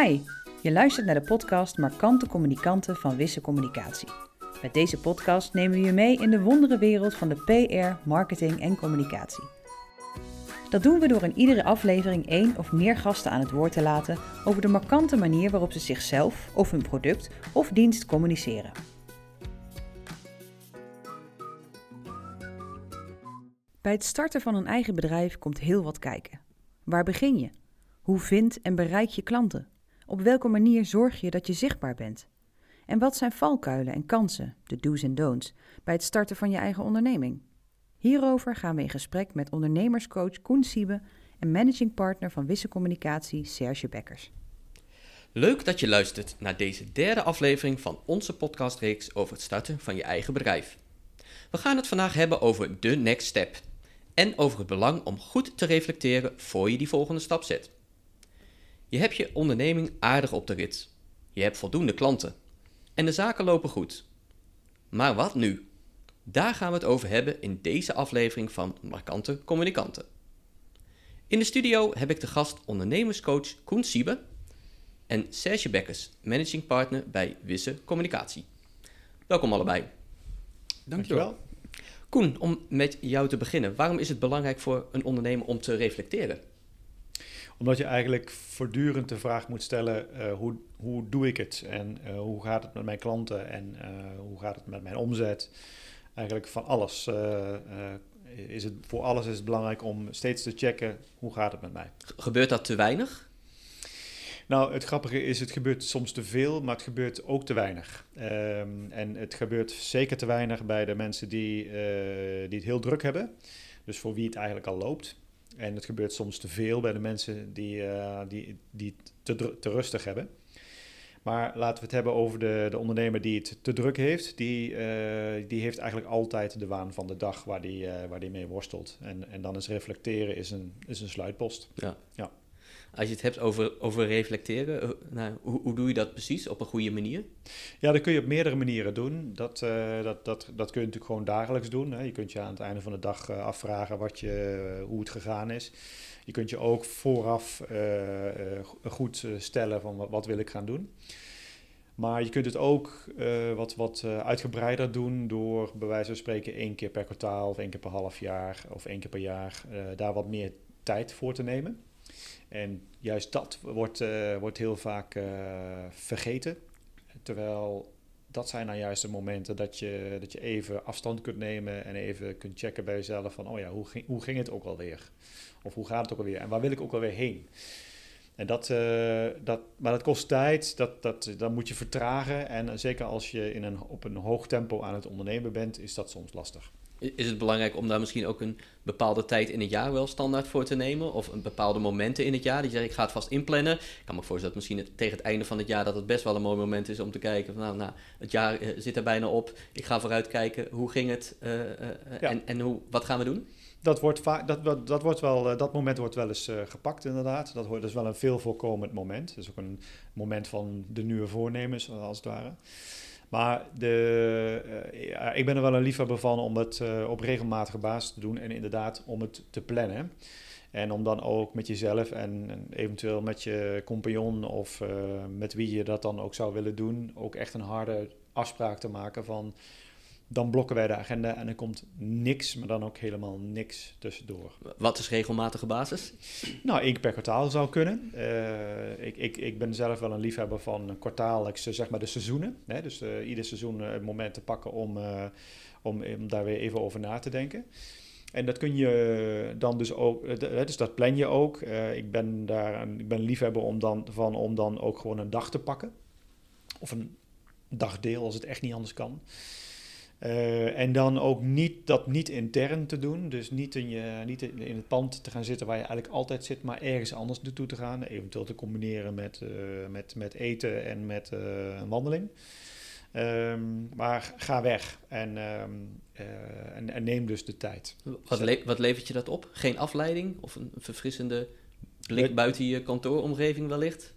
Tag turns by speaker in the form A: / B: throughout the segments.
A: Hi, je luistert naar de podcast Markante Communicanten van Wisse Communicatie. Met deze podcast nemen we je mee in de wondere wereld van de PR, marketing en communicatie. Dat doen we door in iedere aflevering één of meer gasten aan het woord te laten over de markante manier waarop ze zichzelf of hun product of dienst communiceren. Bij het starten van een eigen bedrijf komt heel wat kijken. Waar begin je? Hoe vind en bereik je klanten? Op welke manier zorg je dat je zichtbaar bent? En wat zijn valkuilen en kansen, de do's en don'ts, bij het starten van je eigen onderneming? Hierover gaan we in gesprek met ondernemerscoach Koen Siebe en managing partner van Wisse Communicatie Serge Bekkers.
B: Leuk dat je luistert naar deze derde aflevering van onze podcastreeks over het starten van je eigen bedrijf. We gaan het vandaag hebben over de next step en over het belang om goed te reflecteren voor je die volgende stap zet. Je hebt je onderneming aardig op de rit. Je hebt voldoende klanten. En de zaken lopen goed. Maar wat nu? Daar gaan we het over hebben in deze aflevering van Markante Communicanten. In de studio heb ik de gast ondernemerscoach Koen Siebe en Serge Bekkers, managing partner bij Wisse Communicatie. Welkom allebei.
C: Dankjewel.
B: Koen, om met jou te beginnen, waarom is het belangrijk voor een ondernemer om te reflecteren?
C: Omdat je eigenlijk voortdurend de vraag moet stellen: uh, hoe, hoe doe ik het? En uh, hoe gaat het met mijn klanten? En uh, hoe gaat het met mijn omzet? Eigenlijk van alles. is het, voor alles is het belangrijk om steeds te checken: hoe gaat het met mij?
B: Gebeurt dat te weinig?
C: Nou, het grappige is, het gebeurt soms te veel, maar het gebeurt ook te weinig. Um, en het gebeurt zeker te weinig bij de mensen die, die het heel druk hebben. Dus voor wie het eigenlijk al loopt. En het gebeurt soms te veel bij de mensen die, uh, die, die het te, te rustig hebben. Maar laten we het hebben over de, de ondernemer die het te druk heeft. Die, uh, die heeft eigenlijk altijd de waan van de dag waar die, uh, waar die mee worstelt. En, en dan is reflecteren is een, is een sluitpost.
B: Ja. ja. Als je het hebt over, over reflecteren, eh, nou, hoe, hoe, doe je dat precies op een goede manier?
C: Ja, dat kun je op meerdere manieren doen. Dat, uh, dat, dat, dat kun je natuurlijk gewoon dagelijks doen. Hè. Je kunt je aan het einde van de dag uh, afvragen wat je, hoe het gegaan is. Je kunt je ook vooraf goed stellen van wat, wat wil ik gaan doen. Maar je kunt het ook wat, wat uitgebreider doen door bij wijze van spreken één keer per kwartaal of één keer per half jaar of één keer per jaar daar wat meer tijd voor te nemen. En juist dat wordt, uh, wordt heel vaak uh, vergeten. Terwijl dat zijn nou juist de momenten dat je, dat je even afstand kunt nemen en even kunt checken bij jezelf van, oh ja, hoe ging, hoe ging het ook alweer? Of hoe gaat het ook alweer? En waar wil ik ook alweer heen? En dat, uh, dat, maar dat kost tijd, dat, dat, dat moet je vertragen. En zeker als je in een, op een hoog tempo aan het ondernemen bent, is dat soms lastig.
B: Is het belangrijk om daar misschien ook een bepaalde tijd in het jaar wel standaard voor te nemen? Of een bepaalde momenten in het jaar? Die zeggen, ik ga het vast inplannen. Ik kan me voorstellen dat misschien tegen het einde van het jaar... dat het best wel een mooi moment is om te kijken... Van, nou, nou, het jaar eh, zit er bijna op. Ik ga vooruit kijken. Hoe ging het? Uh, uh, ja. En, en hoe, wat gaan we doen?
C: Dat, wordt vaak, dat, dat, wordt wel, dat moment wordt wel eens uh, gepakt, inderdaad. Dat, wordt, dat is wel een veel voorkomend moment. Dat is ook een moment van de nieuwe voornemens, als het ware. Maar de, ja, ik ben er wel een liefhebber van om het uh, op regelmatige basis te doen en inderdaad om het te plannen. En om dan ook met jezelf en, en eventueel met je compagnon of uh, met wie je dat dan ook zou willen doen, ook echt een harde afspraak te maken van dan blokken wij de agenda en er komt niks, maar dan ook helemaal niks tussendoor.
B: Wat is regelmatige basis?
C: Nou, één keer per kwartaal zou kunnen. Uh, ik, ik, ik ben zelf wel een liefhebber van kwartaallijks, zeg maar de seizoenen. Hè? Dus uh, ieder seizoen een moment te pakken om, uh, om, om daar weer even over na te denken. En dat kun je dan dus ook, dus dat plan je ook. ik ben daar ik ben liefhebber om dan, van om dan ook gewoon een dag te pakken. Of een dagdeel als het echt niet anders kan. Uh, en dan ook niet dat niet intern te doen. Dus niet in, je, niet in het pand te gaan zitten waar je eigenlijk altijd zit, maar ergens anders naartoe te gaan. Eventueel te combineren met, uh, met, met eten en met uh, een wandeling. Um, maar ga weg en, um, en, en, neem dus de tijd.
B: Wat, le wat levert je dat op? Geen afleiding of een verfrissende blik buiten je kantooromgeving wellicht?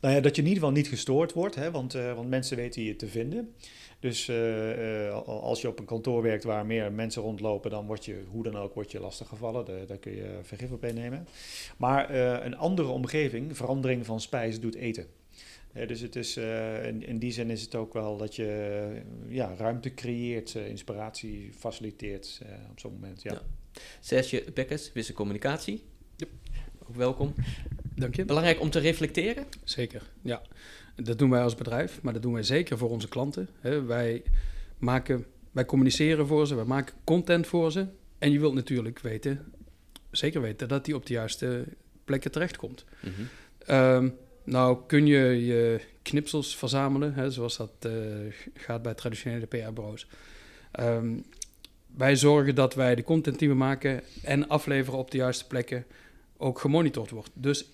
C: Nou ja, dat je in ieder geval niet gestoord wordt, hè, want, uh, want mensen weten je te vinden. Dus uh, uh, als je op een kantoor werkt waar meer mensen rondlopen, dan word je, hoe dan ook, word je lastiggevallen. De, daar kun je vergif op innemen. Maar een andere omgeving, verandering van spijs, doet eten. dus het is, in, in, die zin is het ook wel dat je ja, ruimte creëert, inspiratie faciliteert op zo'n moment. Ja. ja.
B: Serge Bekkers, Wisse Communicatie. Yep. Ook welkom.
D: Dank je.
B: Belangrijk om te reflecteren?
D: Zeker, ja. Dat doen wij als bedrijf, maar dat doen wij zeker voor onze klanten. Wij, maken, wij communiceren voor ze, wij maken content voor ze. En je wilt natuurlijk weten, zeker weten, dat die op de juiste plekken terechtkomt. Mm nou kun je je knipsels verzamelen, hè, zoals dat uh, gaat bij traditionele PR-bureaus. Um, ehm, wij zorgen dat wij de content die we maken en afleveren op de juiste plekken ook gemonitord wordt. Dus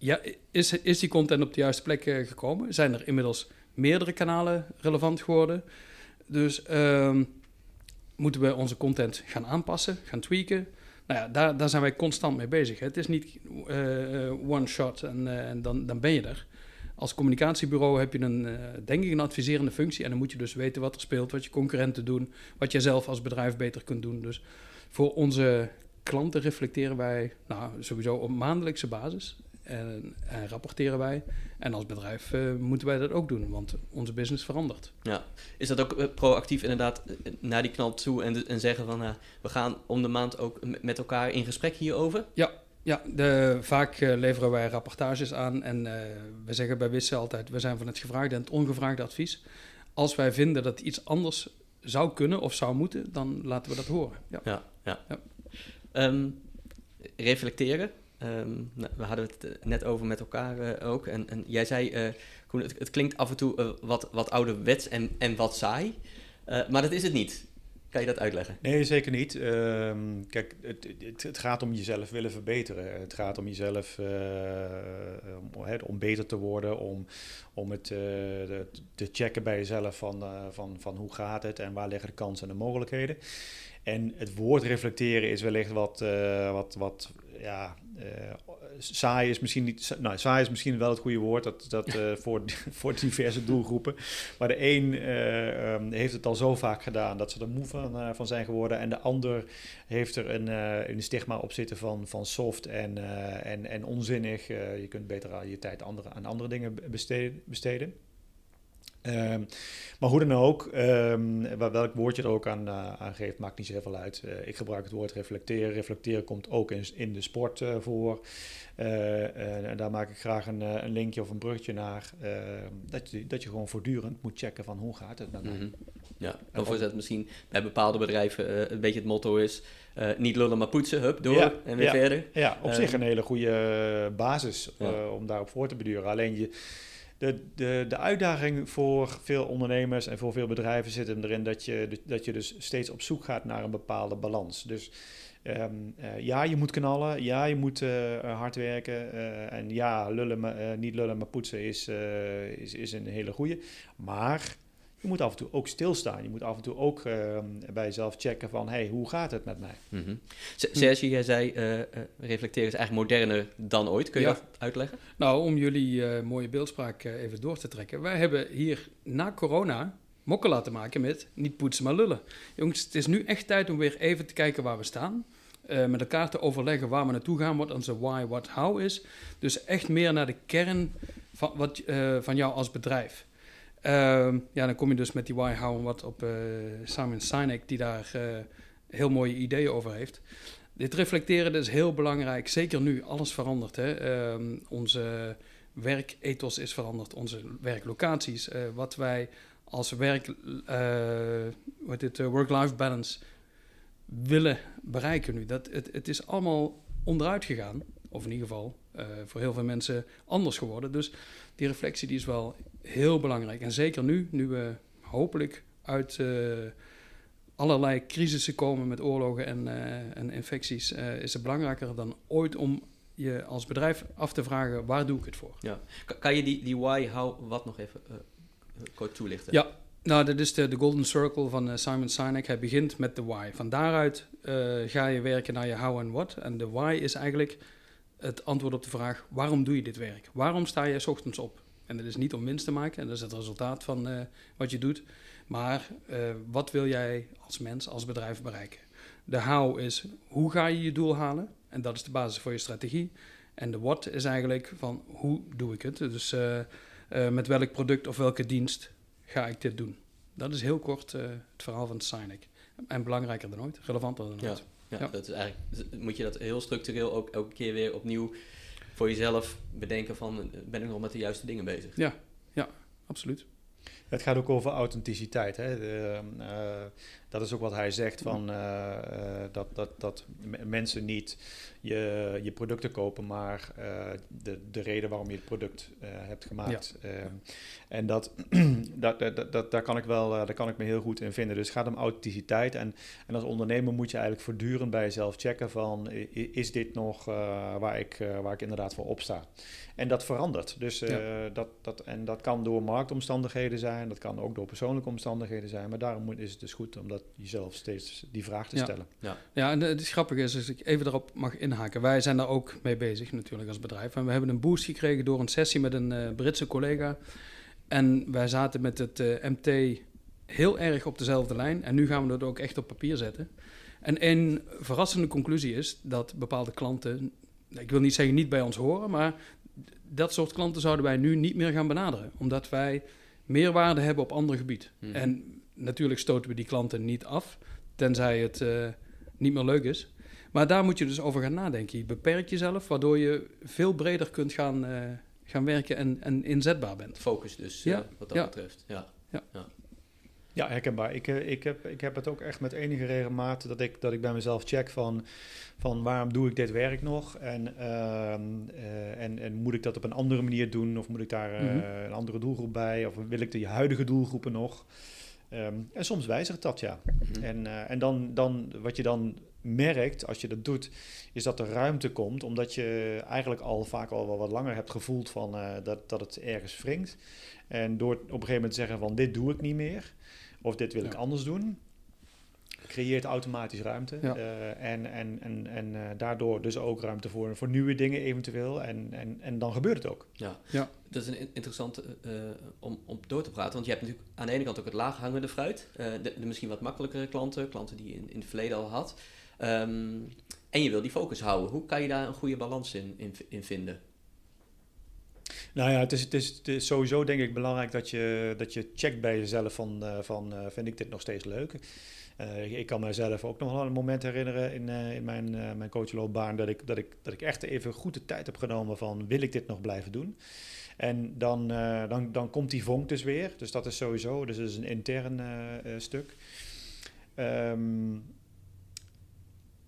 D: ja, is, is die content op de juiste plek gekomen? Zijn er inmiddels meerdere kanalen relevant geworden? Dus um, moeten we onze content gaan aanpassen, gaan tweaken? Nou ja, daar, daar zijn wij constant mee bezig. Hè. Het is niet uh, one shot en, en dan, dan ben je er. Als communicatiebureau heb je een, uh, denk ik, een adviserende functie. En dan moet je dus weten wat er speelt, wat je concurrenten doen, wat je zelf als bedrijf beter kunt doen. Dus voor onze klanten reflecteren wij nou, sowieso op maandelijkse basis. En, en, rapporteren wij. En als bedrijf uh, moeten wij dat ook doen, want onze business verandert.
B: Ja, is dat ook uh, proactief inderdaad uh, naar die klant toe en, en zeggen van we gaan om de maand ook met elkaar in gesprek hierover?
D: Ja, ja de, vaak leveren wij rapportages aan en we zeggen bij Wissen altijd, we zijn van het gevraagde en het ongevraagde advies. Als wij vinden dat iets anders zou kunnen of zou moeten, dan laten we dat horen.
B: Ja, ja. ja. ja. Um, reflecteren, Um, nou, we hadden het eh, net over met elkaar uh, ook. En, en, jij zei, uh, Koen, het, klinkt af en toe wat, wat ouderwets en, en wat saai. maar dat is het niet. Kan je dat uitleggen?
C: Nee, zeker niet. Um, kijk, het, het, het, gaat om jezelf willen verbeteren. Het gaat om jezelf om, om, beter te worden, om, om het te checken bij jezelf van, van, van hoe gaat het en waar liggen de kansen en de mogelijkheden. En het woord reflecteren is wellicht wat, wat, wat ja, uh, saai is misschien niet, nou, saai is misschien wel het goede woord dat, dat, uh, voor, voor diverse doelgroepen. Maar de een uh, um, heeft het al zo vaak gedaan dat ze er moe van, van zijn geworden. En de ander heeft er een, een stigma op zitten van, van soft en, en, en onzinnig. je kunt beter je tijd andere, aan andere dingen besteden. besteden. Um, maar hoe dan ook, um, welk woordje er ook aan, uh, aan geeft, maakt niet zoveel uit. Uh, ik gebruik het woord reflecteren. Reflecteren komt ook in, in de sport uh, voor. en daar maak ik graag een, een linkje of een bruggetje naar. Ehm, dat, je, dat je gewoon voortdurend moet checken van hoe gaat het met mij. Mm -hmm.
B: Ja, of is dat misschien bij bepaalde bedrijven een beetje het motto is... niet lullen, maar poetsen, hup, door ja, en weer
C: ja,
B: verder.
C: Ja, op zich een hele goede basis om daarop voor te beduren. Alleen je de, de, de uitdaging voor veel ondernemers en voor veel bedrijven zit hem erin dat je, dat je dus steeds op zoek gaat naar een bepaalde balans. Dus um, uh, ja, je moet knallen, ja, je moet uh, hard werken en ja, lullen, niet lullen, maar poetsen is, is, is een hele goede. Maar je moet af en toe ook stilstaan. Je moet af en toe ook uh, bij jezelf checken van... hey, hoe gaat het met mij?
B: Mm -hmm. Serge, jij zei uh, uh, reflecteren is eigenlijk moderner dan ooit. Kun je dat uitleggen?
D: Nou, om jullie mooie beeldspraak even door te trekken. Wij hebben hier na corona mokken laten maken met niet poetsen, maar lullen. Jongens, het is nu echt tijd om weer even te kijken waar we staan. met elkaar te overleggen waar we naartoe gaan, wat onze why, what, how is. Dus echt meer naar de kern van, wat, van jou als bedrijf. Uh, ja, dan kom je dus met die why, how en wat op uh, Simon Sinek, die daar uh, heel mooie ideeën over heeft. Dit reflecteren is heel belangrijk, zeker nu, alles verandert. Hè? Uh, onze werkethos is veranderd, onze werklocaties, uh, wat wij als werk, wat dit, work-life balance willen bereiken nu. Dat, het, het is allemaal onderuit gegaan, of in ieder geval voor heel veel mensen anders geworden. Dus die reflectie die is wel heel belangrijk. En zeker nu, nu we hopelijk uit uh, allerlei crisissen komen met oorlogen en, uh, en infecties, is het belangrijker dan ooit om je als bedrijf af te vragen, waar doe ik het voor?
B: Ja. Kan je die, die why, how, wat nog even kort toelichten?
D: Ja, nou, dat is de, de Golden Circle van Simon Sinek. Hij begint met de why. Van daaruit ga je werken naar je how en what. En de why is eigenlijk het antwoord op de vraag: waarom doe je dit werk? Waarom sta je 's ochtends op? En dat is niet om winst te maken, en dat is het resultaat van eh, wat je doet. Maar eh, wat wil jij als mens, als bedrijf bereiken? De how is hoe ga je je doel halen? En dat is de basis voor je strategie. En de what is eigenlijk van hoe doe ik het? Dus eh, met welk product of welke dienst ga ik dit doen? Dat is heel kort het verhaal van Synic. En belangrijker dan ooit, relevanter dan ooit.
B: ja,
D: Ja.
B: Dat is eigenlijk, dus moet je dat heel structureel ook elke keer weer opnieuw voor jezelf bedenken van, ben ik nog met de juiste dingen bezig?
D: Absoluut.
C: Het gaat ook over authenticiteit. Hè? De, eh, dat is ook wat hij zegt, van, eh, eh, dat, dat, dat mensen niet je, je producten kopen, maar eh, de, de reden waarom je het product hebt gemaakt. En dat, dat, dat, dat, daar, kan ik wel, daar kan ik me heel goed in vinden. Dus het gaat om authenticiteit. En, en als ondernemer moet je eigenlijk voortdurend bij jezelf checken van, is dit nog waar, ik, waar ik inderdaad voor opsta? En dat verandert. Dus, dat, dat, en dat kan door marktomstandigheden zijn, dat kan ook door persoonlijke omstandigheden zijn. Maar daarom moet, is het dus goed om dat jezelf steeds die vraag te
D: Ja.
C: stellen.
D: Ja, en het grappige is, als ik even erop mag inhaken. Wij zijn daar ook mee bezig natuurlijk als bedrijf. En we hebben een boost gekregen door een sessie met een eh, Britse collega. En wij zaten met het eh, MT heel erg op dezelfde lijn. En nu gaan we dat ook echt op papier zetten. En een verrassende conclusie is dat bepaalde klanten, ik wil niet zeggen niet bij ons horen, maar dat soort klanten zouden wij nu niet meer gaan benaderen. Omdat wij meerwaarde hebben op ander gebied.
B: Mhm.
D: En natuurlijk stoten we die klanten niet af, tenzij het eh, niet meer leuk is. Maar daar moet je dus over gaan nadenken. Je beperkt jezelf, waardoor je veel breder kunt gaan, eh, gaan werken en, en inzetbaar bent.
B: Focus dus,
D: Ja,
B: eh, wat dat
D: ja.
B: betreft. Ja.
C: Ja, herkenbaar. Ik, eh, ik, heb, ik heb het ook echt met enige regelmaat dat ik, dat ik bij mezelf check van, van waarom doe ik dit werk nog? En, ehm, eh, en, en moet ik dat op een andere manier doen? Of moet ik daar eh,
D: Mhm.
C: een andere doelgroep bij? Of wil ik de huidige doelgroepen nog? Ehm, en soms wijzigt dat, ja.
B: Mhm.
C: En, eh, en dan, dan, wat je dan merkt als je dat doet, is dat er ruimte komt, omdat je eigenlijk al vaak al wel wat langer hebt gevoeld van, eh, dat, dat het ergens wringt. En door op een gegeven moment te zeggen van dit doe ik niet meer, of dit wil ik anders doen, creëert automatisch ruimte.
D: Ja.
C: Eh, en en, en, en eh, daardoor dus ook ruimte voor, voor nieuwe dingen eventueel. En, en, en dan gebeurt het ook.
B: Ja.
D: Ja.
B: dat is een in- interessante eh, om, om door te praten. Want je hebt natuurlijk aan de ene kant ook het laaghangende fruit. eh, de, de misschien wat makkelijkere klanten, klanten die je in, in het verleden al had. Ehm, en je wil die focus houden. Hoe kan je daar een goede balans in, in, in vinden?
C: Nou ja, het is, het, is, het is sowieso denk ik belangrijk dat je, dat je checkt bij jezelf van, eh, van eh, vind ik dit nog steeds leuk? Eh, ik kan mezelf ook nog wel een moment herinneren in, eh, in mijn, eh mijn coachloopbaan dat ik, dat, ik, dat ik echt even goed de tijd heb genomen van wil ik dit nog blijven doen? En dan, dan, dan komt die vonk dus weer. Dus dat is sowieso, dus dat is een intern stuk. Ehm,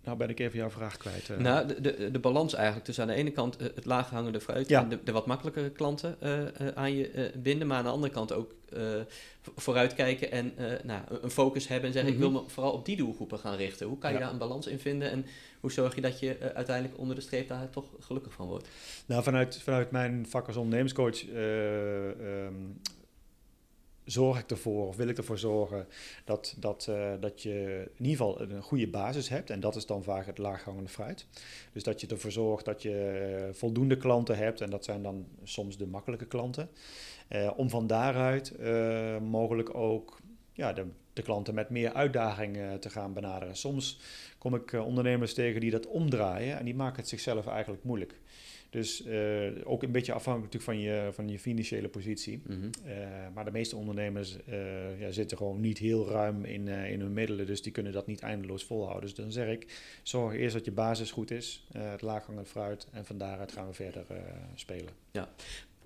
C: nou ben ik even jouw vraag kwijt. eh.
B: Nou, de, de, de balans eigenlijk tussen aan de ene kant eh, het laaghangende fruit
C: Ja.
B: en de, de wat makkelijkere klanten eh, aan je binden, maar aan de andere kant ook vo- vooruitkijken en nou, een- focus hebben en zeggen
D: Mhm.
B: ik wil me vooral op die doelgroepen gaan richten. Hoe kan je
C: Ja.
B: daar een balans in vinden en hoe zorg je dat je uiteindelijk onder de streep daar toch gelukkig van wordt?
C: Nou, vanuit, vanuit mijn vak als ondernemerscoach eh, ehm, zorg ik ervoor, of wil ik ervoor zorgen, dat, dat, eh, dat je in ieder geval een goede basis hebt. En dat is dan vaak het laaghangende fruit. Dus dat je ervoor zorgt dat je eh, voldoende klanten hebt. En dat zijn dan soms de makkelijke klanten. Eh, om van daaruit mogelijk ook ja, de, de klanten met meer uitdagingen te gaan benaderen. Soms kom ik ondernemers tegen die dat omdraaien en die maken het zichzelf eigenlijk moeilijk. Dus eh, ook een beetje afhankelijk natuurlijk van je, van je financiële positie.
B: Mhm.
C: Eh, maar de meeste ondernemers eh, ja, zitten gewoon niet heel ruim in, eh, in hun middelen, dus die kunnen dat niet eindeloos volhouden. Dus dan zeg ik, zorg eerst dat je basis goed is, eh, het laaghangend fruit, en van daaruit gaan we verder eh, spelen.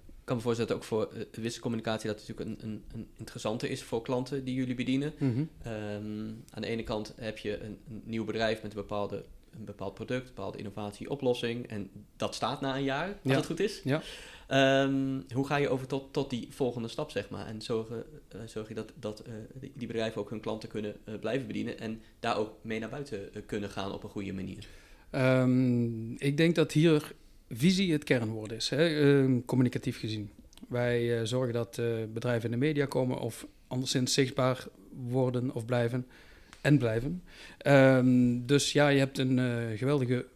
B: Ik kan me voorstellen dat ook voor uh, wisselcommunicatie dat natuurlijk een, een, een interessante is voor klanten die jullie bedienen.
D: Mhm.
B: Ehm, aan de ene kant heb je een, een nieuw bedrijf met een, bepaalde, een bepaald product, een bepaalde innovatie, oplossing. En dat staat na een jaar, als
D: Ja.
B: het goed is.
D: Ja.
B: Ehm, hoe ga je over tot, tot die volgende stap, zeg maar? En zorgen, eh, zorg je dat, dat eh, die, die bedrijven ook hun klanten kunnen eh, blijven bedienen en daar ook mee naar buiten kunnen gaan op een goede manier?
D: Ehm, ik denk dat hier visie het kernwoord is, hè, ehm, communicatief gezien. Wij zorgen dat bedrijven in de media komen of anderszins zichtbaar worden of blijven en blijven. Ehm, dus ja, je hebt een eh, geweldige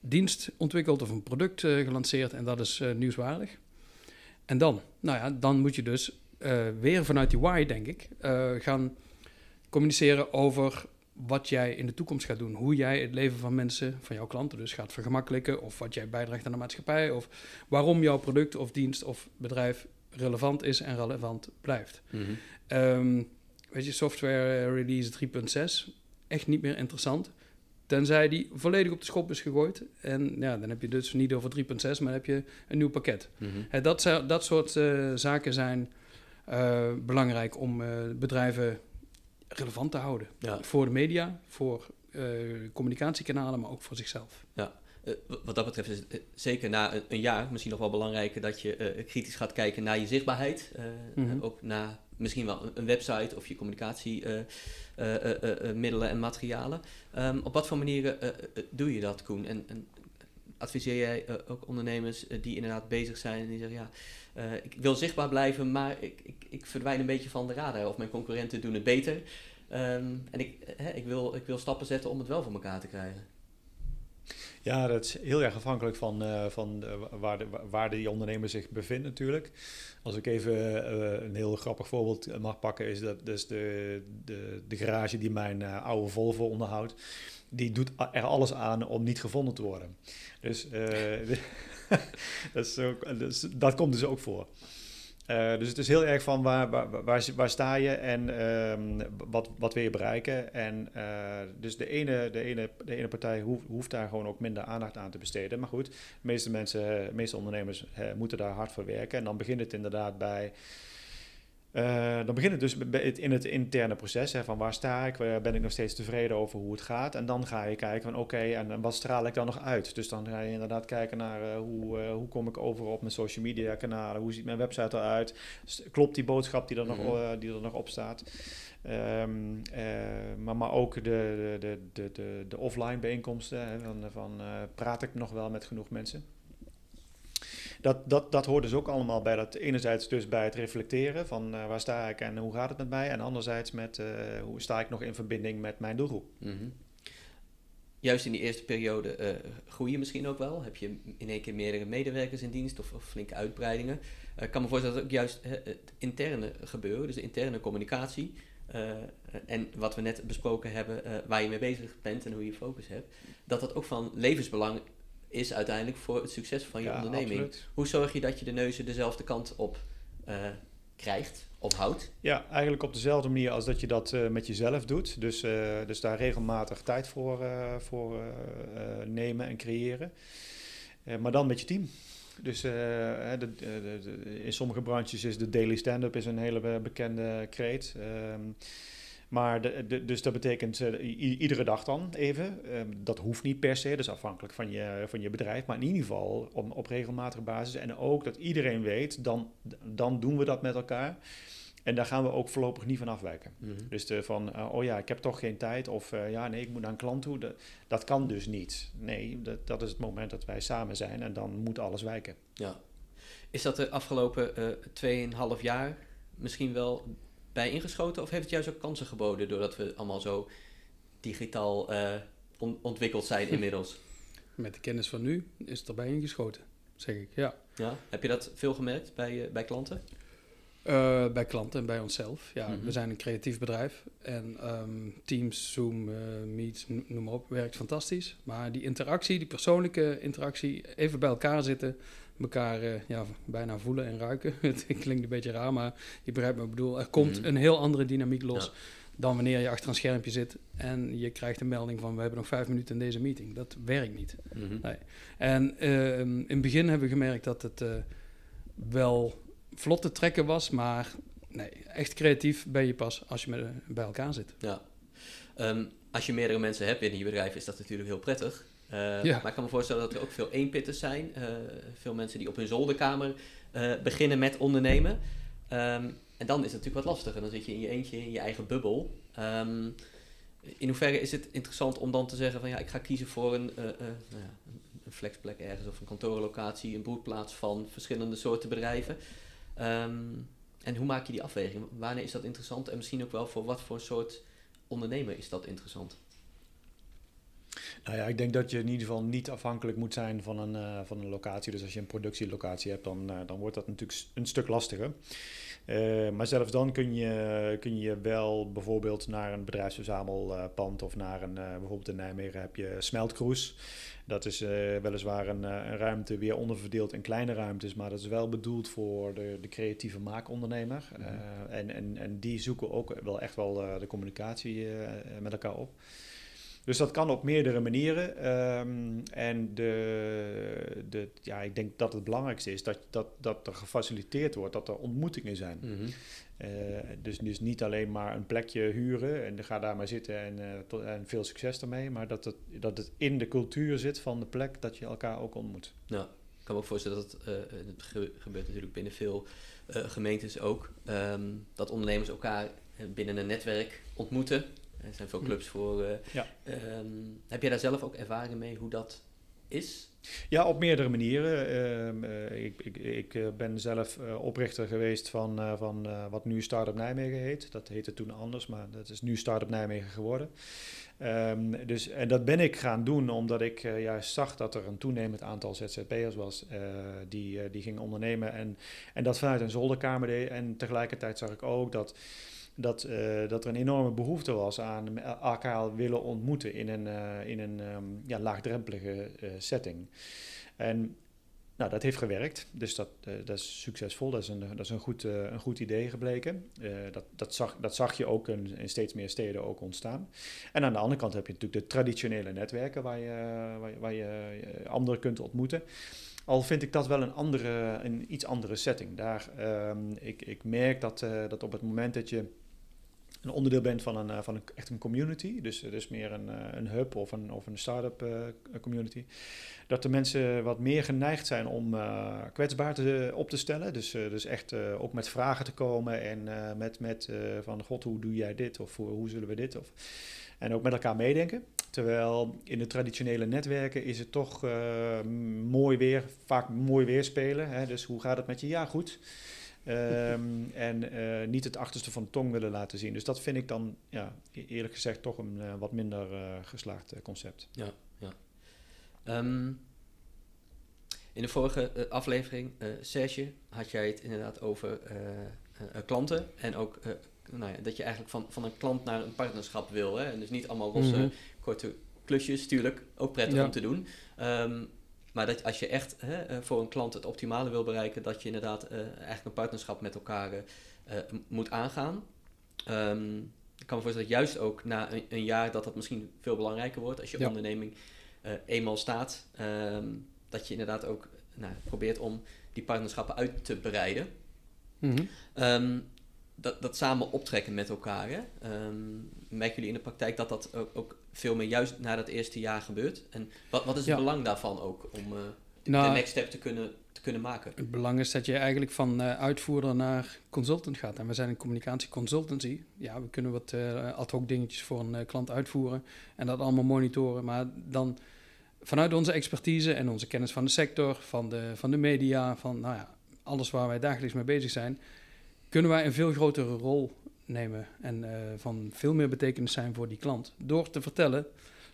D: dienst ontwikkeld of een product eh, gelanceerd en dat is eh, nieuwswaardig. En dan, nou ja, dan moet je dus weer vanuit die why, denk ik, gaan communiceren over wat jij in de toekomst gaat doen. Hoe jij het leven van mensen, van jouw klanten dus gaat vergemakkelijken. Of wat jij bijdraagt aan de maatschappij. Of waarom jouw product of dienst of bedrijf relevant is en relevant blijft.
B: Mhm.
D: Ehm, weet je, software release 3.6, echt niet meer interessant. Tenzij die volledig op de schop is gegooid. En ja, dan heb je dus niet over 3.6, maar dan heb je een nieuw pakket. Hè, dat, dat soort eh, zaken zijn eh, belangrijk om eh, bedrijven relevant te houden.
B: Ja.
D: Voor de media, voor eh, communicatiekanalen, maar ook voor zichzelf.
B: Eh, w- wat dat betreft is het eh, zeker na een, een jaar misschien nog wel belangrijker dat je eh, kritisch gaat kijken naar je zichtbaarheid. eh, eh, ook naar misschien wel een, website of je communicatiemiddelen en materialen. Ehm, op wat voor manieren eh, eh, doe je dat, Koen? En, en adviseer jij eh, ook ondernemers eh, die inderdaad bezig zijn en die zeggen ja, eh, ik wil zichtbaar blijven, maar ik, ik, ik verdwijn een beetje van de radar of mijn concurrenten doen het beter. Ehm, en ik, eh, hè, ik, wil, ik wil stappen zetten om het wel voor elkaar te krijgen.
C: Ja, dat is heel erg afhankelijk van, eh, van eh, waar, de, waar die ondernemer zich bevindt natuurlijk. Als ik even eh, een heel grappig voorbeeld mag pakken, is dat dus de, de, de garage die mijn oude Volvo onderhoudt, die doet er alles aan om niet gevonden te worden. Dus dat, is dus dat komt dus ook voor. Eh, dus het is heel erg van waar, waar, waar, sta je en ehm, wat, wat wil je bereiken. En eh, dus de ene, de ene, de ene partij hoeft, hoeft daar gewoon ook minder aandacht aan te besteden. Maar goed, de meeste mensen, de meeste ondernemers eh, moeten daar hard voor werken. En dan begint het inderdaad bij. Eh, dan begint het dus in het interne proces. Hè, van waar sta ik? Waar Ben ik nog steeds tevreden over hoe het gaat? En dan ga je kijken van oké, en, en wat straal ik dan nog uit? Dus dan ga je inderdaad kijken naar eh, hoe, eh, hoe kom ik over op mijn social media kanalen? Hoe ziet mijn website eruit? Klopt die boodschap die er nog,
B: Mhm.
C: die er nog op staat? Ehm, eh, maar, maar ook de, de, de, de, de, offline bijeenkomsten. Hè, van, van, praat ik nog wel met genoeg mensen? Dat, dat, dat hoort dus ook allemaal bij dat enerzijds dus bij het reflecteren van eh, waar sta ik en hoe gaat het met mij. En anderzijds met eh, hoe sta ik nog in verbinding met mijn doelgroep.
B: Mhm. Juist in die eerste periode eh groei je misschien ook wel. Heb je in één keer meerdere medewerkers in dienst of, of flinke uitbreidingen. Ik kan me voorstellen dat ook juist het interne gebeuren, dus de interne communicatie. en wat we net besproken hebben, waar je mee bezig bent en hoe je focus hebt. Dat dat ook van levensbelang is uiteindelijk voor het succes van je
C: Ja,
B: onderneming.
C: absoluut.
B: Hoe zorg je dat je de neuzen dezelfde kant op eh, krijgt of houdt?
C: Ja, eigenlijk op dezelfde manier als dat je dat eh, met jezelf doet. Dus, eh, dus daar regelmatig tijd voor, voor nemen en creëren. Maar dan met je team. Dus de, de- de- in sommige branches is de daily stand-up is een hele be- bekende kreet. Ehm, maar de, de- dus dat betekent eh, iedere dag dan even. Ehm, dat hoeft niet per se, dat is afhankelijk van je, van je bedrijf. Maar in ieder geval op, op regelmatige basis. En ook dat iedereen weet, dan, dan doen we dat met elkaar. En daar gaan we ook voorlopig niet van afwijken.
B: Mhm.
C: Dus de van, eh, oh ja, ik heb toch geen tijd. Of eh, ja, nee, ik moet naar een klant toe. Dat, dat kan dus niet. Nee, dat, dat is het moment dat wij samen zijn. En dan moet alles wijken.
B: Ja. Is dat de afgelopen eh 2,5 jaar misschien wel bij ingeschoten? Of heeft het juist ook kansen geboden doordat we allemaal zo digitaal eh, on- ontwikkeld zijn inmiddels?
D: Met de kennis van nu is het erbij ingeschoten, zeg ik. Ja.
B: Ja. Heb je dat veel gemerkt bij, eh, bij klanten?
D: Eh, bij klanten en bij onszelf. Ja,
B: Mhm.
D: We zijn een creatief bedrijf en ehm, Teams, Zoom, Meet, no- noem maar op, werkt fantastisch. Maar die interactie, die persoonlijke interactie, even bij elkaar zitten, elkaar eh, ja, bijna voelen en ruiken. Het klinkt een beetje raar, maar je begrijpt wat ik bedoel. Er komt
B: Mhm.
D: een heel andere dynamiek los
B: Ja.
D: dan wanneer je achter een schermpje zit en je krijgt een melding van we hebben nog vijf minuten in deze meeting. Dat werkt niet.
B: Mhm.
D: Nee. En ehm, in het begin hebben we gemerkt dat het eh, wel vlot te trekken was, maar nee, echt creatief ben je pas als je met, bij elkaar zit.
B: Ja. Ehm, als je meerdere mensen hebt binnen je bedrijf, is dat natuurlijk heel prettig. Eh,
D: Ja.
B: Maar ik kan me voorstellen dat er ook veel eenpitters zijn. eh, veel mensen die op hun zolderkamer eh, beginnen met ondernemen. Ehm, en dan is het natuurlijk wat lastiger. Dan zit je in je eentje in je eigen bubbel. Ehm, in hoeverre is het interessant om dan te zeggen van ja, ik ga kiezen voor een, nou ja, een- een flexplek ergens of een kantoorlocatie, een broedplaats van verschillende soorten bedrijven. Ehm, en hoe maak je die afweging? Wanneer is dat interessant en misschien ook wel voor wat voor soort ondernemer is dat interessant?
C: Nou ja, ik denk dat je in ieder geval niet afhankelijk moet zijn van een, uh, van een locatie. Dus als je een productielocatie hebt, dan, uh, dan wordt dat natuurlijk een stuk lastiger. Uh, maar zelfs dan kun je, kun je wel bijvoorbeeld naar een bedrijfsverzamelpand of naar een, bijvoorbeeld in Nijmegen heb je Smeltkroes. Dat is weliswaar een, een, ruimte weer onderverdeeld in kleine ruimtes, maar dat is wel bedoeld voor de, de creatieve maakondernemer. Mm -hmm. en, en, en die zoeken ook wel echt wel de communicatie met elkaar op. Dus dat kan op meerdere manieren. Um, en de, de, ja, ik denk dat het belangrijkste is dat, dat, dat er gefaciliteerd wordt, dat er ontmoetingen zijn. Mm -hmm. uh, dus, dus niet alleen maar een plekje huren en ga daar maar zitten en, uh, tot, en veel succes ermee, maar dat het, dat het in de cultuur zit van de plek dat je elkaar ook ontmoet.
B: Ja, ik kan me ook voorstellen dat het, uh, het gebeurt natuurlijk binnen veel gemeentes ook, um, dat ondernemers elkaar binnen een netwerk ontmoeten. Er zijn veel clubs voor. Ja. um, heb jij daar zelf ook ervaring mee hoe dat is?
C: Ja, op meerdere manieren. Uh, uh, ik, ik, ik ben zelf oprichter geweest van, van wat nu Startup Nijmegen heet. Dat heette toen anders, maar dat is nu Startup Nijmegen geworden. Um, dus, en dat ben ik gaan doen omdat ik juist zag dat er een toenemend aantal ZZP'ers was die, die gingen ondernemen en, en dat vanuit een zolderkamer deed. En tegelijkertijd zag ik ook dat dat, uh, dat er een enorme behoefte was aan elkaar willen ontmoeten in een, uh, in een um, ja, laagdrempelige uh, setting. En nou, dat heeft gewerkt, dus dat, dat is succesvol. Dat is een, dat is een, goed, een goed idee gebleken. dat, dat, zag, dat zag je ook in, steeds meer steden ook ontstaan. En aan de andere kant heb je natuurlijk de traditionele netwerken waar je, waar je, anderen kunt ontmoeten. Al vind ik dat wel een, andere, een iets andere setting. Daar, um, ik, ik merk dat, dat op het moment dat je een onderdeel bent van een, van een, echt een community, dus, dus meer een, een hub of een, of een start-up uh, community, dat de mensen wat meer geneigd zijn om kwetsbaar te, op te stellen. Dus, dus echt ook met vragen te komen en met, met van god, hoe doe jij dit? Of hoe zullen we dit? Of, en ook met elkaar meedenken. Terwijl in de traditionele netwerken is het toch mooi weer, vaak mooi weer spelen. Hè? Dus hoe gaat het met je? Ja, goed. Um, en uh, niet het achterste van de tong willen laten zien. Dus dat vind ik dan ja, eerlijk gezegd toch een uh, wat minder uh, geslaagd concept.
B: Ja, ja. Um, in de vorige aflevering, Serge, had jij het inderdaad over klanten. En ook nou ja, dat je eigenlijk van, van een klant naar een partnerschap wil. Hè? En dus niet allemaal losse, mm -hmm. korte klusjes, natuurlijk ook prettig ja. om te doen. Um, maar dat als je echt hè, eh, voor een klant het optimale wil bereiken, dat je inderdaad uh, eigenlijk een partnerschap met elkaar uh, moet aangaan. Um, ik kan me voorstellen dat juist ook na een, een, jaar dat dat misschien veel belangrijker wordt als je ja. onderneming uh, eenmaal staat. Um, dat je inderdaad ook nou, probeert om die partnerschappen uit te breiden. Mm -hmm. um, dat, dat samen optrekken met elkaar. Hè? merken jullie in de praktijk dat dat ook, ook veel meer juist na dat eerste jaar gebeurt. En wat, wat is het ja. belang daarvan ook om uh, nou, de next step te kunnen, te kunnen maken?
D: Het belang is dat je eigenlijk van uh, uitvoerder naar consultant gaat. En we zijn een communicatieconsultancy. Ja, we kunnen wat uh, ad hoc dingetjes voor een klant uitvoeren en dat allemaal monitoren. Maar dan vanuit onze expertise en onze kennis van de sector, van de, van de media, van nou ja, alles waar wij dagelijks mee bezig zijn, kunnen wij een veel grotere rol nemen en uh, van veel meer betekenis zijn voor die klant. Door te vertellen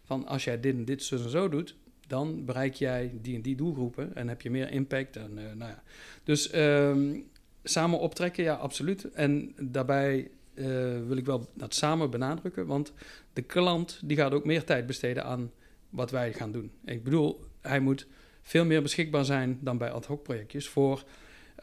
D: van als jij dit en dit zo en zo doet, dan bereik jij die en die doelgroepen en heb je meer impact. En, uh, nou ja. Dus um, samen optrekken, ja, absoluut. En daarbij uh, wil ik wel dat samen benadrukken, want de klant die gaat ook meer tijd besteden aan wat wij gaan doen. Ik bedoel, hij moet veel meer beschikbaar zijn dan bij ad hoc projectjes voor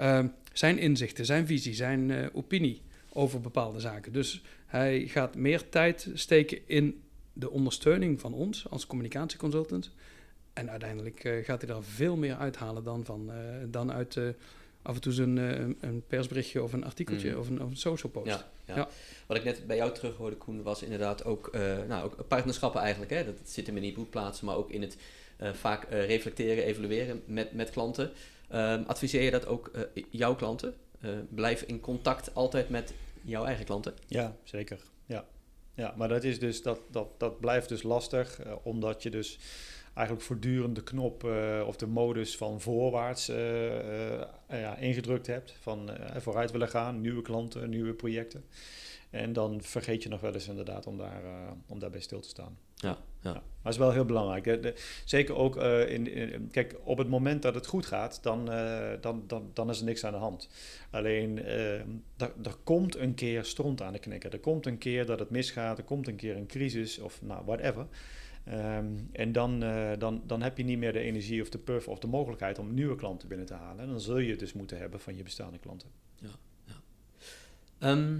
D: uh, zijn inzichten, zijn visie, zijn opinie over bepaalde zaken. Dus hij gaat meer tijd steken in de ondersteuning van ons als communicatieconsultant. En uiteindelijk uh, gaat hij daar veel meer uithalen dan, van, uh, dan uit uh, af en toe een, een persberichtje of een artikeltje mm. of, een, of een social post.
B: Ja, ja. ja, Wat ik net bij jou terug hoorde, Koen, was inderdaad ook, nou, ook partnerschappen eigenlijk. Hè? Dat zit hem in die boekplaatsen, maar ook in het vaak reflecteren, evalueren met, met klanten. Um, adviseer je dat ook jouw klanten? blijf in contact altijd met jouw eigen klanten?
C: Ja, zeker. Ja, ja maar dat, is dus, dat, dat, dat blijft dus lastig, uh, omdat je dus eigenlijk voortdurend de knop uh, of de modus van voorwaarts uh, ja, ingedrukt hebt. Van vooruit willen gaan, nieuwe klanten, nieuwe projecten. En dan vergeet je nog wel eens inderdaad om, daar, om daarbij stil te staan.
B: Ja, ja.
C: Maar dat is wel heel belangrijk. Zeker ook eh, in, in- Kijk, op het moment dat het goed gaat, dan, eh, dan, dan, dan is er niks aan de hand. Alleen, eh, er, er komt een keer stront aan de knikker. Er komt een keer dat het misgaat. Er komt een keer een crisis of nou, whatever. Ehm, en dan, eh, dan, dan heb je niet meer de energie of de puff of de mogelijkheid om nieuwe klanten binnen te halen. En dan zul je het dus moeten hebben van je bestaande klanten.
B: Ehm,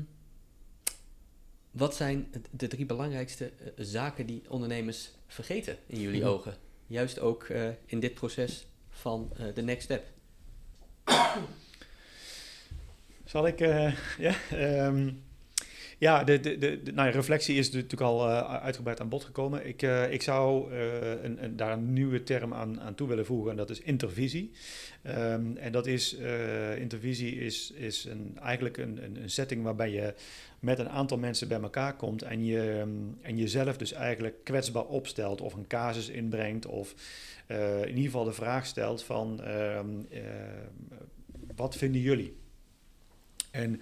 B: wat zijn de drie belangrijkste eh, zaken die ondernemers vergeten in jullie
D: Mhm.
B: ogen? Juist ook eh, in dit proces van eh, de next step.
C: Zal ik, ja, ehm, ja, de, de, de, nou reflectie is natuurlijk al eh, uitgebreid aan bod gekomen. Ik, eh, ik zou eh, een, een, daar een nieuwe term aan, aan toe willen voegen en dat is intervisie. Ehm, en dat is, intervisie is, is een, eigenlijk een, een, een setting waarbij je met een aantal mensen bij elkaar komt en, je, ehm, en jezelf dus eigenlijk kwetsbaar opstelt of een casus inbrengt of in ieder geval de vraag stelt van ehm, eh, wat vinden jullie? En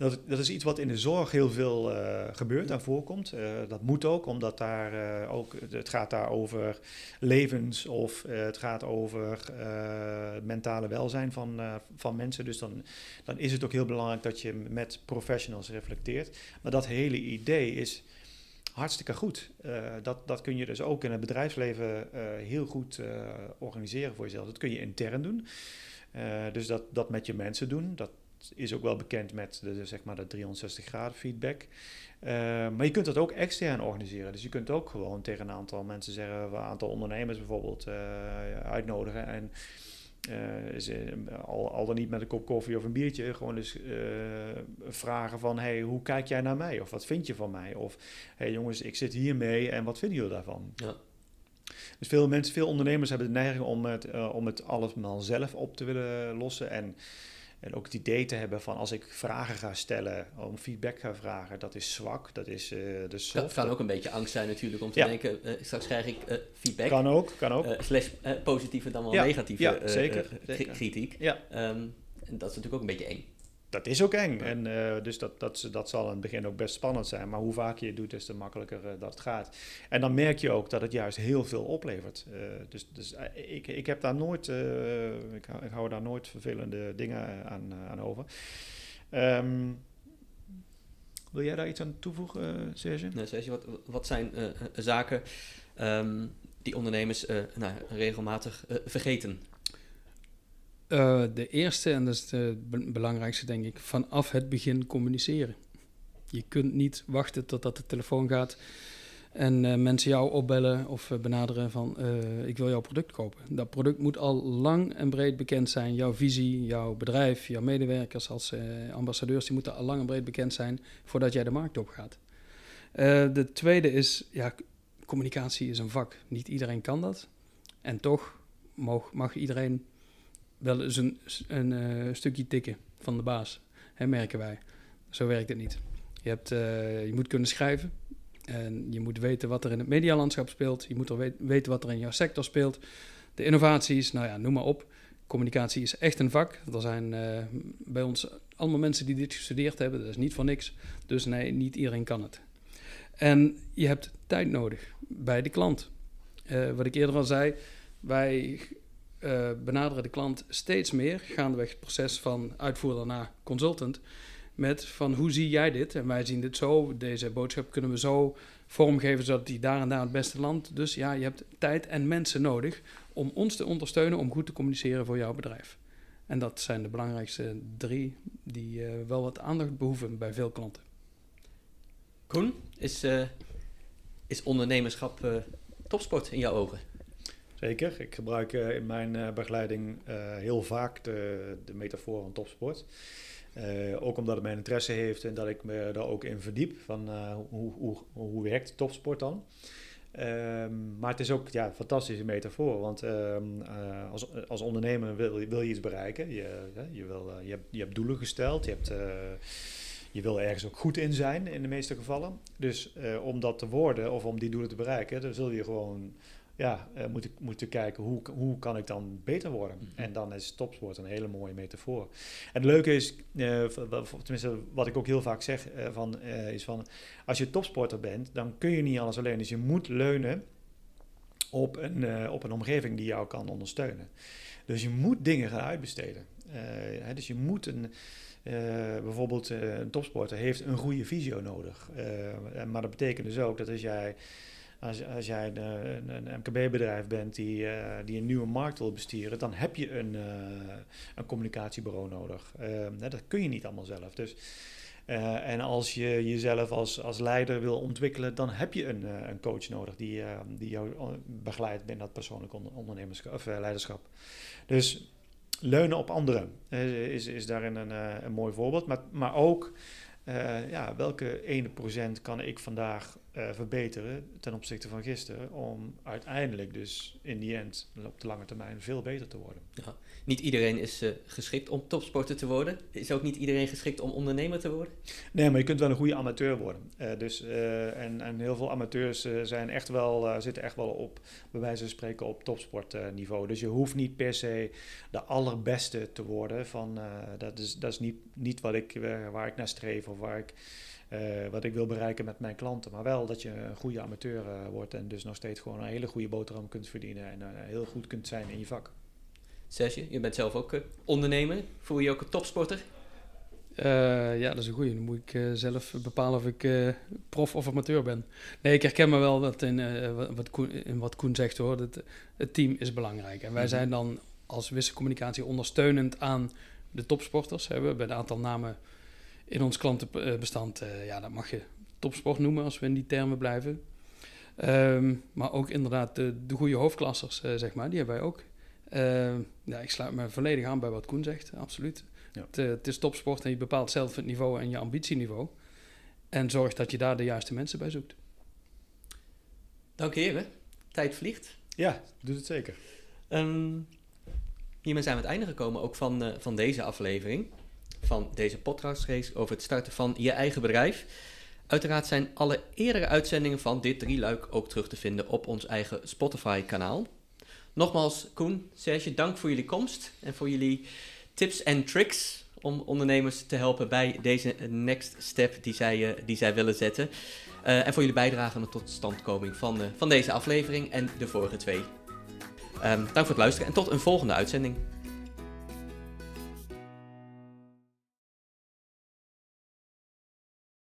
C: dat, dat is iets wat in de zorg heel veel eh, gebeurt en voorkomt. Eh, dat moet ook, omdat daar eh, ook, het gaat daar over levens of het gaat over het mentale welzijn van, van mensen. Dus dan, dan is het ook heel belangrijk dat je met professionals reflecteert. Maar dat hele idee is hartstikke goed. Dat, dat kun je dus ook in het bedrijfsleven heel goed organiseren voor jezelf. Dat kun je intern doen. Dus dat, dat met je mensen doen. Dat is ook wel bekend met de, zeg maar de 360 graden feedback. Eh, maar je kunt dat ook extern organiseren. Dus je kunt ook gewoon tegen een aantal mensen zeggen, een aantal ondernemers bijvoorbeeld eh, uitnodigen. En ze, al, al dan niet met een kop koffie of een biertje, gewoon dus vragen van, hey, hoe kijk jij naar mij? Of wat vind je van mij? Of, hey jongens, ik zit hier mee en wat vinden jullie daarvan?
B: Ja.
C: Dus veel mensen, veel ondernemers hebben de neiging om het, om het allemaal zelf op te willen lossen. En, en ook het idee te hebben van als ik vragen ga stellen, om feedback ga vragen, dat is zwak, dat is, eh dat
B: kan ook een beetje angst zijn natuurlijk om te
C: Ja.
B: denken, eh, straks krijg ik eh, feedback.
C: Kan ook, kan ook.
B: slash positieve dan wel
C: Ja,
B: negatieve
C: ja, zeker, zeker.
B: kri- kritiek.
C: ja,
B: Ehm, en dat is natuurlijk ook een beetje eng.
C: Dat is ook eng. En, eh, dus dat, dat, dat zal in het begin ook best spannend zijn. Maar hoe vaker je het doet, des te makkelijker eh, dat het gaat. En dan merk je ook dat het juist heel veel oplevert. Eh, dus dus ik, ik heb daar nooit, ik, hou, ik hou daar nooit vervelende dingen aan, aan over. Ehm, wil jij daar iets aan toevoegen, Serge?
B: Nou, Sergio, wat, wat zijn zaken ehm, die ondernemers nou, regelmatig vergeten?
D: Eh, de eerste, en dat is het be- belangrijkste denk ik, vanaf het begin communiceren. Je kunt niet wachten totdat de telefoon gaat en eh, mensen jou opbellen of eh, benaderen van ik wil jouw product kopen. Dat product moet al lang en breed bekend zijn. Jouw visie, jouw bedrijf, jouw medewerkers als ambassadeurs, die moeten al lang en breed bekend zijn voordat jij de markt op gaat. De tweede is, ja, communicatie is een vak. Niet iedereen kan dat. En toch mag, mag iedereen wel eens een, een eh, stukje tikken van de baas. Hè, merken wij. Zo werkt het niet. Je, hebt, eh, je moet kunnen schrijven. En je moet weten wat er in het medialandschap speelt. Je moet er we- weten wat er in jouw sector speelt. De innovaties, nou ja, noem maar op. Communicatie is echt een vak. Er zijn eh, bij ons allemaal mensen die dit gestudeerd hebben. Dat is niet voor niks. Dus nee, niet iedereen kan het. En je hebt tijd nodig bij de klant. Wat ik eerder al zei, wij eh, benaderen de klant steeds meer, gaandeweg het proces van uitvoerder naar consultant, met van hoe zie jij dit? En wij zien dit zo, deze boodschap kunnen we zo vormgeven zodat die daar en daar het beste landt. Dus ja, je hebt tijd en mensen nodig om ons te ondersteunen om goed te communiceren voor jouw bedrijf. En dat zijn de belangrijkste drie die eh, wel wat aandacht behoeven bij veel klanten.
B: Koen, is, eh, is ondernemerschap topsport in jouw ogen?
C: Zeker. Ik gebruik eh, in mijn eh, begeleiding eh, heel vaak de, de metafoor van topsport. Ook omdat het mijn interesse heeft en dat ik me daar ook in verdiep. Van hoe, hoe, hoe werkt topsport dan? Ehm, maar het is ook ja, een fantastische metafoor. Want ehm, eh, als, als ondernemer wil, wil je iets bereiken. Je, je, wil, je, hebt, je hebt doelen gesteld. Je, hebt, je wil ergens ook goed in zijn in de meeste gevallen. Dus om dat te worden of om die doelen te bereiken, dan zul je gewoon ja, uh, moeten, moeten kijken hoe, hoe kan ik dan beter worden.
B: Mhm.
C: En dan is topsport een hele mooie metafoor. En het leuke is, uh, tenminste wat ik ook heel vaak zeg, uh, van, is van als je topsporter bent, dan kun je niet alles alleen. Dus je moet leunen op een, op een omgeving die jou kan ondersteunen. Dus je moet dingen gaan uitbesteden. Hè, dus je moet een, bijvoorbeeld een topsporter heeft een goede visio nodig. maar dat betekent dus ook dat als jij als, als jij een, een, MKB-bedrijf bent die, uh, die een nieuwe markt wil besturen, dan heb je een, uh, een communicatiebureau nodig. Uh, dat kun je niet allemaal zelf. Dus, en als je jezelf als, als leider wil ontwikkelen, dan heb je een, een coach nodig die, die jou begeleidt binnen dat persoonlijk ondernemerschap of leiderschap. Dus leunen op anderen is, is daarin een, een mooi voorbeeld. Maar, maar ook ja, welke ene procent kan ik vandaag uh, verbeteren ten opzichte van gisteren. Om uiteindelijk dus in die end op de lange termijn veel beter te worden.
B: Ja. Niet iedereen is uh, geschikt om topsporter te worden. Is ook niet iedereen geschikt om ondernemer te worden?
C: Nee, maar je kunt wel een goede amateur worden. Dus, en, en heel veel amateurs zijn echt wel, zitten echt wel op, bij wijze van spreken, op topsportniveau. dus je hoeft niet per se de allerbeste te worden. Van, dat is, dat is niet, niet wat ik, waar ik naar streef of waar ik uh, wat ik wil bereiken met mijn klanten. Maar wel dat je een goede amateur uh, wordt en dus nog steeds gewoon een hele goede boterham kunt verdienen en uh, heel goed kunt zijn in je vak.
B: Serge, je bent zelf ook ondernemer. Voel je je ook een topsporter?
D: ja, dat is een goede. Dan moet ik zelf bepalen of ik prof of amateur ben. Nee, ik herken me wel dat in, wat, Koen, in wat Koen zegt hoor. Dat het team is belangrijk. En wij
C: Mhm.
D: zijn dan als wisselcommunicatie ondersteunend aan de topsporters. We hebben een aantal namen in ons klantenbestand, uh, ja, dat mag je topsport noemen als we in die termen blijven. Um, maar ook inderdaad de, de goede hoofdklassers, uh, zeg maar, die hebben wij ook. Uh, ja, ik sluit me volledig aan bij wat Koen zegt, absoluut.
C: Ja.
D: Het, het, is topsport en je bepaalt zelf het niveau en je ambitieniveau. En zorg dat je daar de juiste mensen bij zoekt.
B: Dank heren. Tijd vliegt.
C: Ja, doet het zeker.
B: Um, hiermee zijn we aan het einde gekomen ook van, uh, van deze aflevering van deze podcastrace over het starten van je eigen bedrijf. Uiteraard zijn alle eerdere uitzendingen van dit drieluik ook terug te vinden op ons eigen Spotify-kanaal. Nogmaals, Koen, Serge, dank voor jullie komst en voor jullie tips en tricks om ondernemers te helpen bij deze next step die zij, uh, die zij willen zetten. Uh, en voor jullie bijdrage aan de totstandkoming van, uh, van deze aflevering en de vorige twee. Um, dank voor het luisteren en tot een volgende uitzending.